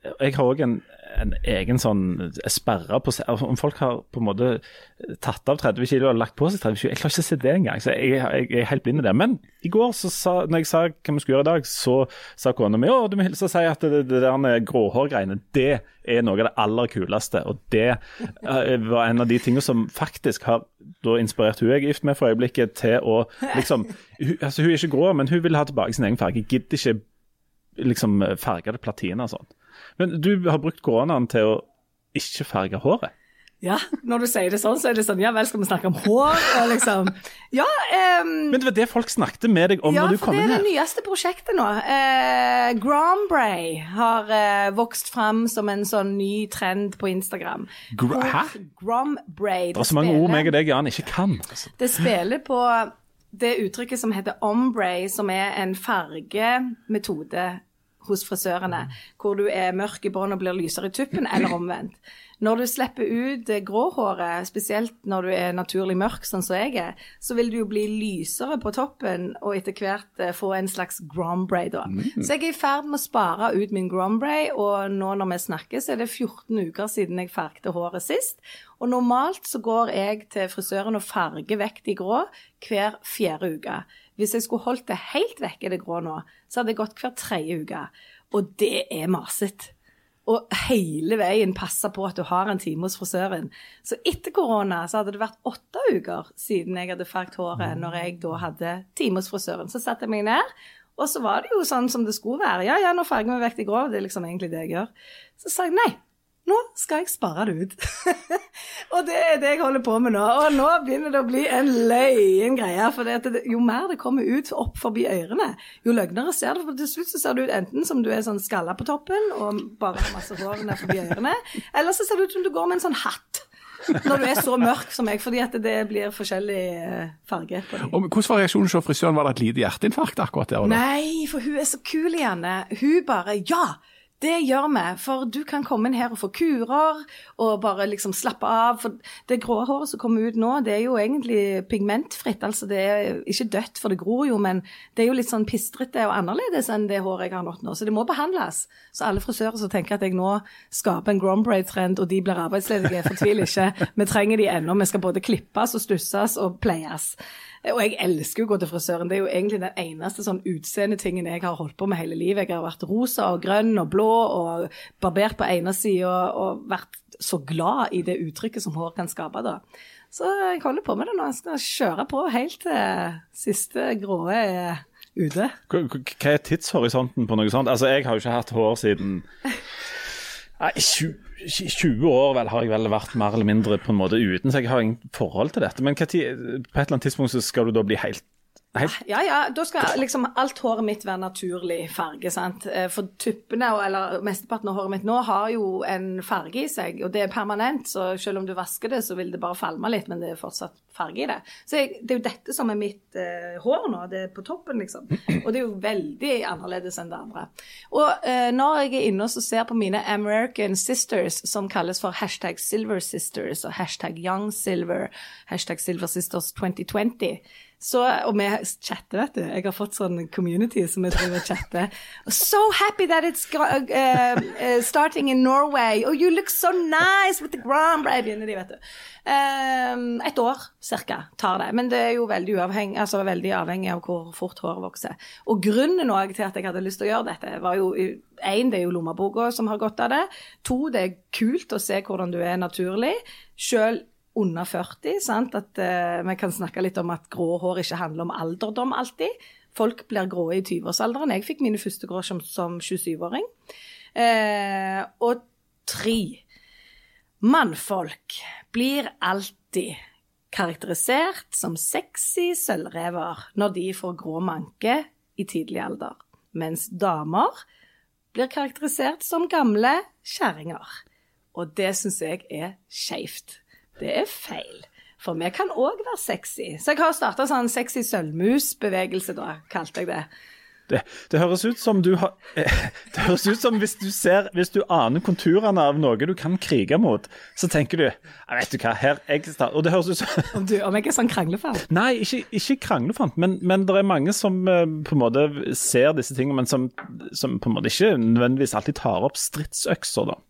Jeg har òg en, en egen sånn sperre på Om folk har på en måte tatt av 30 kg og lagt på seg 30 kg, jeg klarer ikke å se det engang. Så jeg, jeg, jeg er helt blind i det. Men i går, sa, når jeg sa hva vi skulle gjøre i dag, så sa kona mi at du må hilse og si at det, det der gråhårgreiene, det er noe av det aller kuleste. Og det eh, var en av de tingene som faktisk har da inspirert hun jeg er gift med for øyeblikket, til å liksom hun, altså Hun er ikke grå, men hun vil ha tilbake sin egen farge. Gidder ikke liksom fargede platiner og sånn. Men du har brukt koronaen til å ikke farge håret. Ja, når du sier det sånn, så er det sånn Ja vel, skal vi snakke om hår? Og liksom Ja, Um, Men det var det folk snakket med deg om Ja, når du kom det her? er for det nyeste prosjektet nå. Eh, Grombray har eh, vokst fram som en sånn ny trend på Instagram. Gr Hæ? Grombray. Det er så mange ord meg og deg Jan ikke kan. Altså. Det spiller på det uttrykket som heter ombre, som er en fargemetode hos frisørene, hvor du er mørk i bånn og blir lysere i tuppen, eller omvendt. Når du slipper ut gråhåret, spesielt når du er naturlig mørk, sånn som jeg er, så vil du jo bli lysere på toppen og etter hvert eh, få en slags grombray, da. Så jeg er i ferd med å spare ut min grombray, og nå når vi snakker, så er det 14 uker siden jeg fargte håret sist. Og normalt så går jeg til frisøren og farger vekk de grå hver fjerde uke. Hvis jeg skulle holdt det helt vekk i det grå nå, så hadde jeg gått hver tredje uke. Og det er masete. Og hele veien passe på at du har en time hos frisøren. Så etter korona så hadde det vært åtte uker siden jeg hadde farget håret når jeg da hadde time hos frisøren. Så satte jeg meg ned, og så var det jo sånn som det skulle være. Ja, ja, nå farger vi vekk det grå, det er liksom egentlig det jeg gjør. Så sa jeg nei. Nå skal jeg spare det ut. og det er det jeg holder på med nå. Og nå begynner det å bli en løyen greie. For det, jo mer det kommer ut opp forbi ørene, jo løgnere ser det. For til slutt så ser det ut enten som du er sånn skalla på toppen og bare har masse hår ned forbi ørene, eller så ser det ut som du går med en sånn hatt. Når du er så mørk som meg, fordi at det blir forskjellig eh, farge på dem. Og hvordan var reaksjonen hos frisøren? Var det et lite hjerteinfarkt akkurat der? Nei, for hun er så kul, Janne. Hun bare Ja! Det gjør vi, for du kan komme inn her og få kurer og bare liksom slappe av. For det grå håret som kommer ut nå, det er jo egentlig pigmentfritt. Altså det er ikke dødt, for det gror jo, men det er jo litt sånn pistrete og annerledes enn det håret jeg har nådd nå. Så det må behandles. Så alle frisører som tenker at jeg nå skaper en Grombray-trend og de blir arbeidsledige, fortvil ikke. Vi trenger de ennå. Vi skal både klippes og stusses og pleies. Og jeg elsker å gå til frisøren. Det er jo egentlig den eneste sånn utseendetingen jeg har holdt på med hele livet. Jeg har vært rosa og grønn og blå og barbert på ene sida og vært så glad i det uttrykket som hår kan skape, da. Så jeg holder på med det nå. Jeg skal kjøre på helt til siste grå er ute. Hva er tidshorisonten på noe sånt? Altså, Jeg har jo ikke hatt hår siden Nei, 20, 20 år vel har jeg vel vært mer eller mindre på en måte uten, så jeg har ingen forhold til dette. Men på et eller annet tidspunkt så skal du da bli helt, helt Ja, ja, da skal liksom alt håret mitt være naturlig farge, sant. Eh, For tuppene, eller mesteparten av håret mitt nå, har jo en farge i seg, og det er permanent, så selv om du vasker det, så vil det bare falme litt, men det er fortsatt farge i det. Så jeg, det er jo dette som er mitt eh, hår nå, det er på toppen, liksom. Og det er jo veldig annerledes enn det andre. Og eh, når jeg er inne og ser på mine American Sisters, som kalles for hashtag Silver Sisters og hashtag Young Silver, hashtag Silver Sisters 2020, så, og vi chatter, vet du. Jeg har fått sånn community som vi driver og chatter. So happy that it's uh, uh, starting in Norway. Oh, you look so nice with the ground, begynner de, vet du. Um, et år cirka tar det. Men det er jo veldig, uavhengig, altså veldig avhengig av hvor fort håret vokser. Og grunnen til at jeg hadde lyst til å gjøre dette, var jo én, det er jo lommeboka som har godt av det. To, det er kult å se hvordan du er naturlig. Selv under 40, sant? at uh, vi kan snakke litt om at grå hår ikke handler om alderdom alltid. Folk blir grå i 20-årsalderen. Jeg fikk mine første grå som, som 27-åring. Uh, og tre. Mannfolk blir alltid karakterisert som sexy sølvrever når de får grå manke i tidlig alder, mens damer blir karakterisert som gamle kjerringer. Og det syns jeg er skeivt. Det er feil. For vi kan òg være sexy. Så jeg har starta sånn sexy sølvmus-bevegelse, da, kalte jeg det. Det, det høres ut som du har Det høres ut som hvis du ser Hvis du aner konturene av noe du kan krige mot, så tenker du «Ja, Vet du hva, her jeg start-» Og det høres ut som Om, du, om jeg er sånn kranglefant? Nei, ikke, ikke kranglefant, men, men det er mange som eh, på en måte ser disse tingene, men som, som på en måte ikke nødvendigvis alltid tar opp stridsøkser, da.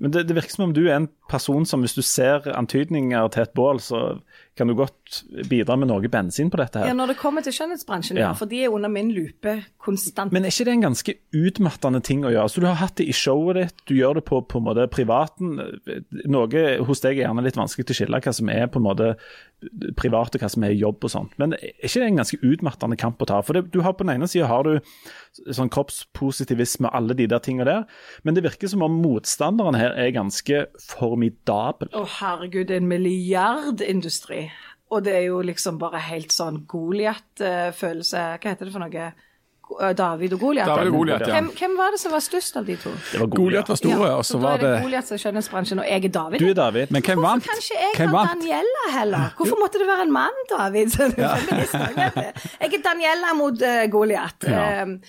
Men det, det virker som om du er en person som hvis du ser antydninger til et bål, så kan du godt bidra med noe bensin på dette her. Ja, Når det kommer til skjønnhetsbransjen, ja. For de er under min lupe konstant. Men er ikke det en ganske utmattende ting å gjøre? Så Du har hatt det i showet ditt, du gjør det på, på en måte privaten. Noe hos deg er gjerne litt vanskelig til å skille hva som er på en måte privat og hva som er jobb og sånt. Men er ikke det en ganske utmattende kamp å ta? For det, du har På den ene sida har du sånn kroppspositivisme og alle de der tingene der, men det virker som om motstanderen her er ganske formidabel. Å herregud, en milliardindustri. Og det er jo liksom bare helt sånn Goliat-følelse. Hva heter det for noe? Eh, David og Goliat. Da var det Goliat, ja. Hvem, hvem var det som var størst av de to? Det var Goliat var store, og så da var er det det Goliat som er skjønnhetsbransjen, og jeg er David. Du er David. Men hvem Hvorfor vant? kan ikke jeg Hvem ha vant? Daniela heller? Hvorfor måtte det være en mann, David? Feminist, jeg det. Er Daniela mot uh, Goliat. Ja. Um,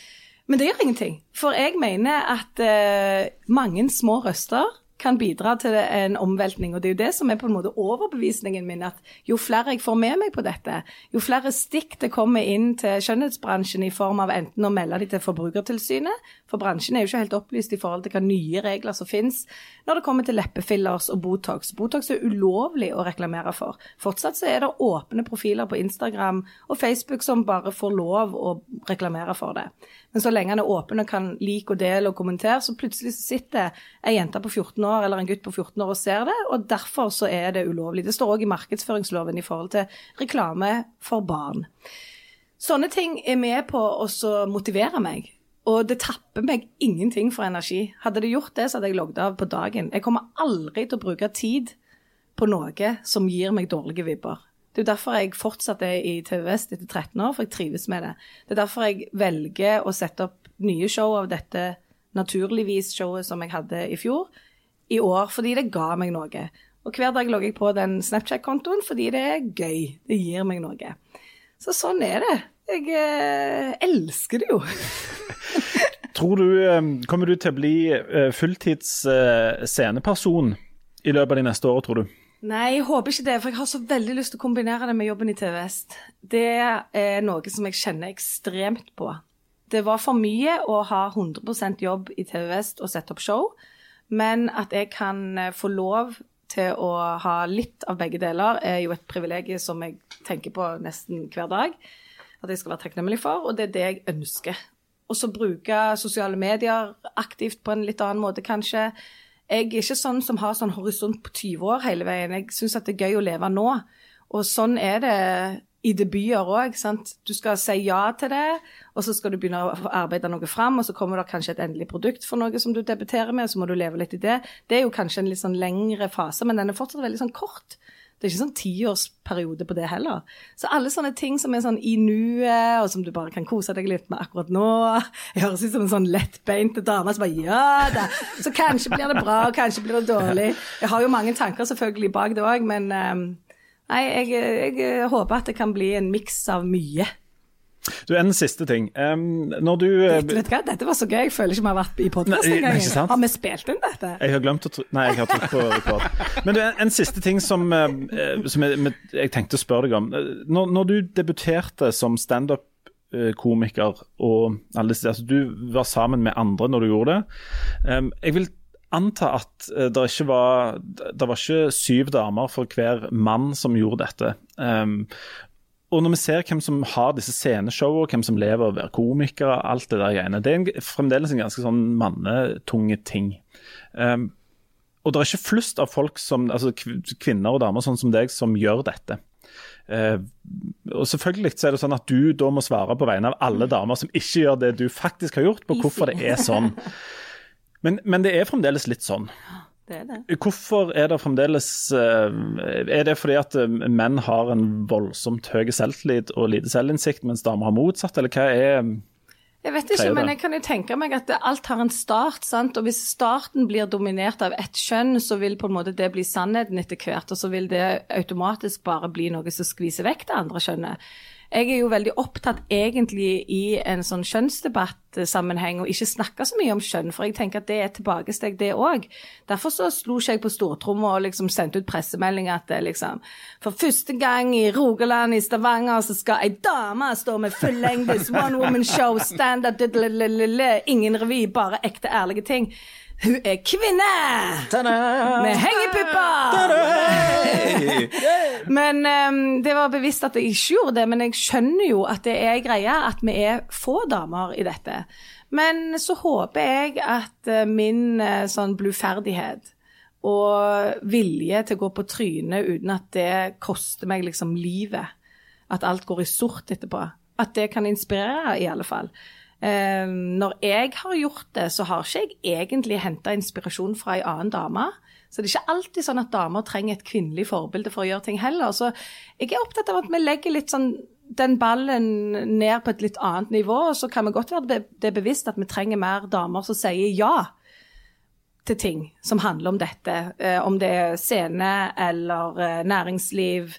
men det gjør ingenting. For jeg mener at uh, mange små røster kan bidra til en omveltning. Og det er jo det som er på en måte overbevisningen min, at jo flere jeg får med meg på dette, jo flere stikk det kommer inn til skjønnhetsbransjen i form av enten å melde de til Forbrukertilsynet, for bransjen er jo ikke helt opplyst i forhold til hva nye regler som finnes når det kommer til leppefillers og Botox. Botox er ulovlig å reklamere for. Fortsatt så er det åpne profiler på Instagram og Facebook som bare får lov å reklamere for det. Men så lenge han er åpen og kan like og dele og kommentere, så plutselig sitter ei jente på 14 år eller en gutt på 14 år og ser det, og derfor så er det ulovlig. Det står òg i markedsføringsloven i forhold til reklame for barn. Sånne ting er med på å motivere meg. Og det tapper meg ingenting for energi. Hadde det gjort det, så hadde jeg logget av på dagen. Jeg kommer aldri til å bruke tid på noe som gir meg dårlige vibber. Det er derfor jeg fortsatt er i TV Vest etter 13 år, for jeg trives med det. Det er derfor jeg velger å sette opp nye show av dette naturligvis-showet som jeg hadde i fjor, i år, fordi det ga meg noe. Og hver dag logger jeg på den Snapchat-kontoen fordi det er gøy. Det gir meg noe. Så sånn er det. Jeg eh, elsker det jo. Tror du, eh, Kommer du til å bli eh, fulltids eh, sceneperson i løpet av de neste årene, tror du? Nei, jeg håper ikke det, for jeg har så veldig lyst til å kombinere det med jobben i TV Vest. Det er noe som jeg kjenner ekstremt på. Det var for mye å ha 100% jobb i TV Vest og sette opp show, men at jeg kan få lov til å ha litt av begge deler, er jo et privilegium som jeg tenker på nesten hver dag. At jeg skal være takknemlig for, og det er det jeg ønsker. Og så bruke sosiale medier aktivt på en litt annen måte, kanskje. Jeg er ikke sånn som har sånn horisont på 20 år hele veien. Jeg syns at det er gøy å leve nå. Og sånn er det i debuter òg. Du skal si ja til det, og så skal du begynne å arbeide noe fram, og så kommer det kanskje et endelig produkt for noe som du debuterer med, og så må du leve litt i det. Det er jo kanskje en litt sånn lengre fase, men den er fortsatt veldig sånn kort. Det er ikke sånn tiårsperiode på det heller. Så alle sånne ting som er sånn i nuet, og som du bare kan kose deg litt med akkurat nå Jeg høres ut som en sånn lettbeinte dame som bare ja da. Så kanskje blir det bra, og kanskje blir det dårlig. Jeg har jo mange tanker selvfølgelig bak det òg, men um, nei, jeg, jeg, håper at det kan bli en miks av mye. Du, En siste ting. Um, når du vet, vet du hva, Dette var så gøy. Jeg føler ikke vi har vært i podkast engang. Har vi spilt inn dette? Jeg har glemt å tro... Nei, jeg har trykt på rekord. Men du, en, en siste ting som, uh, som jeg, jeg, tenkte å spørre deg om. Når, når du debuterte som standup-komiker og alle altså Du var sammen med andre når du gjorde det. Um, jeg vil anta at det ikke var det var ikke syv damer for hver mann som gjorde dette. Um, og når vi ser hvem som har disse sceneshowene, hvem som lever av å være komikere, alt det der greiene, det er en, fremdeles en ganske sånn mannetunge ting. Um, og det er ikke flust av folk som, altså kvinner og damer sånn som deg som gjør dette. Uh, og selvfølgelig så er det sånn at du da må svare på vegne av alle damer som ikke gjør det du faktisk har gjort, på hvorfor det er sånn. Men, men det er fremdeles litt sånn. Det er det. Hvorfor er det fremdeles eh, Er det fordi at eh, menn har en voldsomt høy selvtillit og lite selvinnsikt, mens damer har motsatt, eller hva er jeg vet ikke, men jeg kan jo tenke meg at alt har en start. sant? Og hvis starten blir dominert av ett kjønn, så vil på en måte det bli sannheten etter hvert. Og så vil det automatisk bare bli noe som skviser vekk det andre kjønnet. Jeg er jo veldig opptatt egentlig i en sånn kjønnsdebattsammenheng og ikke snakke så mye om kjønn, for jeg tenker at det er et tilbakesteg, det òg. Derfor så slo ikke jeg på stortromma og liksom sendte ut pressemelding at det liksom For første gang i Rogaland, i Stavanger, så skal ei dame stå med fullengdes one woman show, standard, ingen revy, bare ekte, ærlige ting. Hun er kvinne! Med hengepupper! men um, Det var bevisst at jeg ikke gjorde det, men jeg skjønner jo at det er greia at vi er få damer i dette. Men så håper jeg at uh, min uh, sånn bluferdighet og vilje til å gå på trynet uten at det koster meg liksom livet, at alt går i sort etterpå, at det kan inspirere, i alle fall. Ehm, når jeg har gjort det, så har ikke jeg egentlig henta inspirasjon fra ei annen dame. Så det er ikke alltid sånn at damer trenger et kvinnelig forbilde for å gjøre ting heller. Så jeg er opptatt av at vi legger litt sånn den ballen ned på et litt annet nivå. Og så kan vi godt være det bevisst at vi trenger mer damer som sier ja til ting som handler om dette. Eh, om det er scene eller eh, næringsliv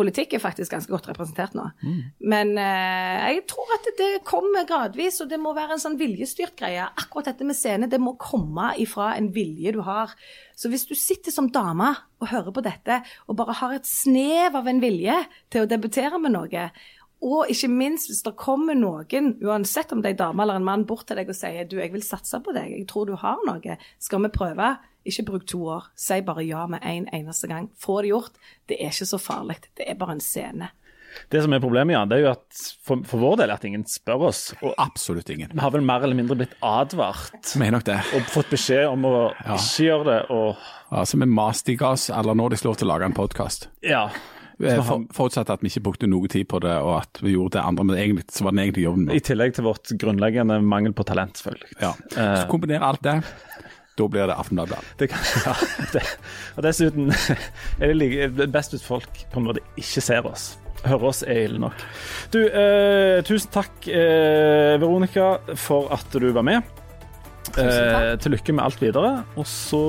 politikk er faktisk ganske godt representert nå. Mm. Men eh, jeg tror at det kommer gradvis, og det må være en sånn viljestyrt greie. Akkurat dette med scene, det må komme ifra en vilje du har. Så hvis du sitter som dame og hører på dette, og bare har et snev av en vilje til å debutere med noe, og ikke minst hvis det kommer noen, uansett om det er en dame eller en mann, bort til deg og sier du, jeg vil satse på deg, jeg tror du har noe, skal vi prøve? Ikke bruk to år. Si bare ja med en eneste gang. Få det gjort. Det er ikke så farlig. Det er bare en scene. Det som er problemet, Jan, det er jo at for, for vår del at ingen spør oss. Og Absolutt ingen. Vi har vel mer eller mindre blitt advart. Mener nok det. Og fått beskjed om å ja. ikke gjøre det. Og... Ja, Som en mastigas eller når de slår til å lage en podkast. Ja. Eh, for, forutsatt at vi ikke brukte noe tid på det, og at vi gjorde det andre, men egentlig så var den egentlig jobben vår. I tillegg til vårt grunnleggende mangel på talent, selvfølgelig. Ja. Så kombinere alt det da blir det Aftenbladet. Det ja, det. Og dessuten er det like, best hvis folk på en måte ikke ser oss. Hører oss er ille nok. Du, eh, tusen takk, eh, Veronica, for at du var med. Eh, til lykke med alt videre. Og så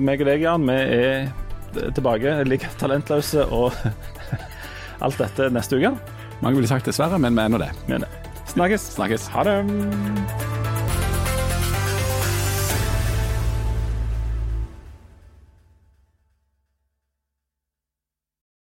meg og deg, Jan, vi er tilbake like talentløse og alt dette neste uke. Mange ville sagt dessverre, men vi er nå det. Snakkes. Snakkes. Ha det.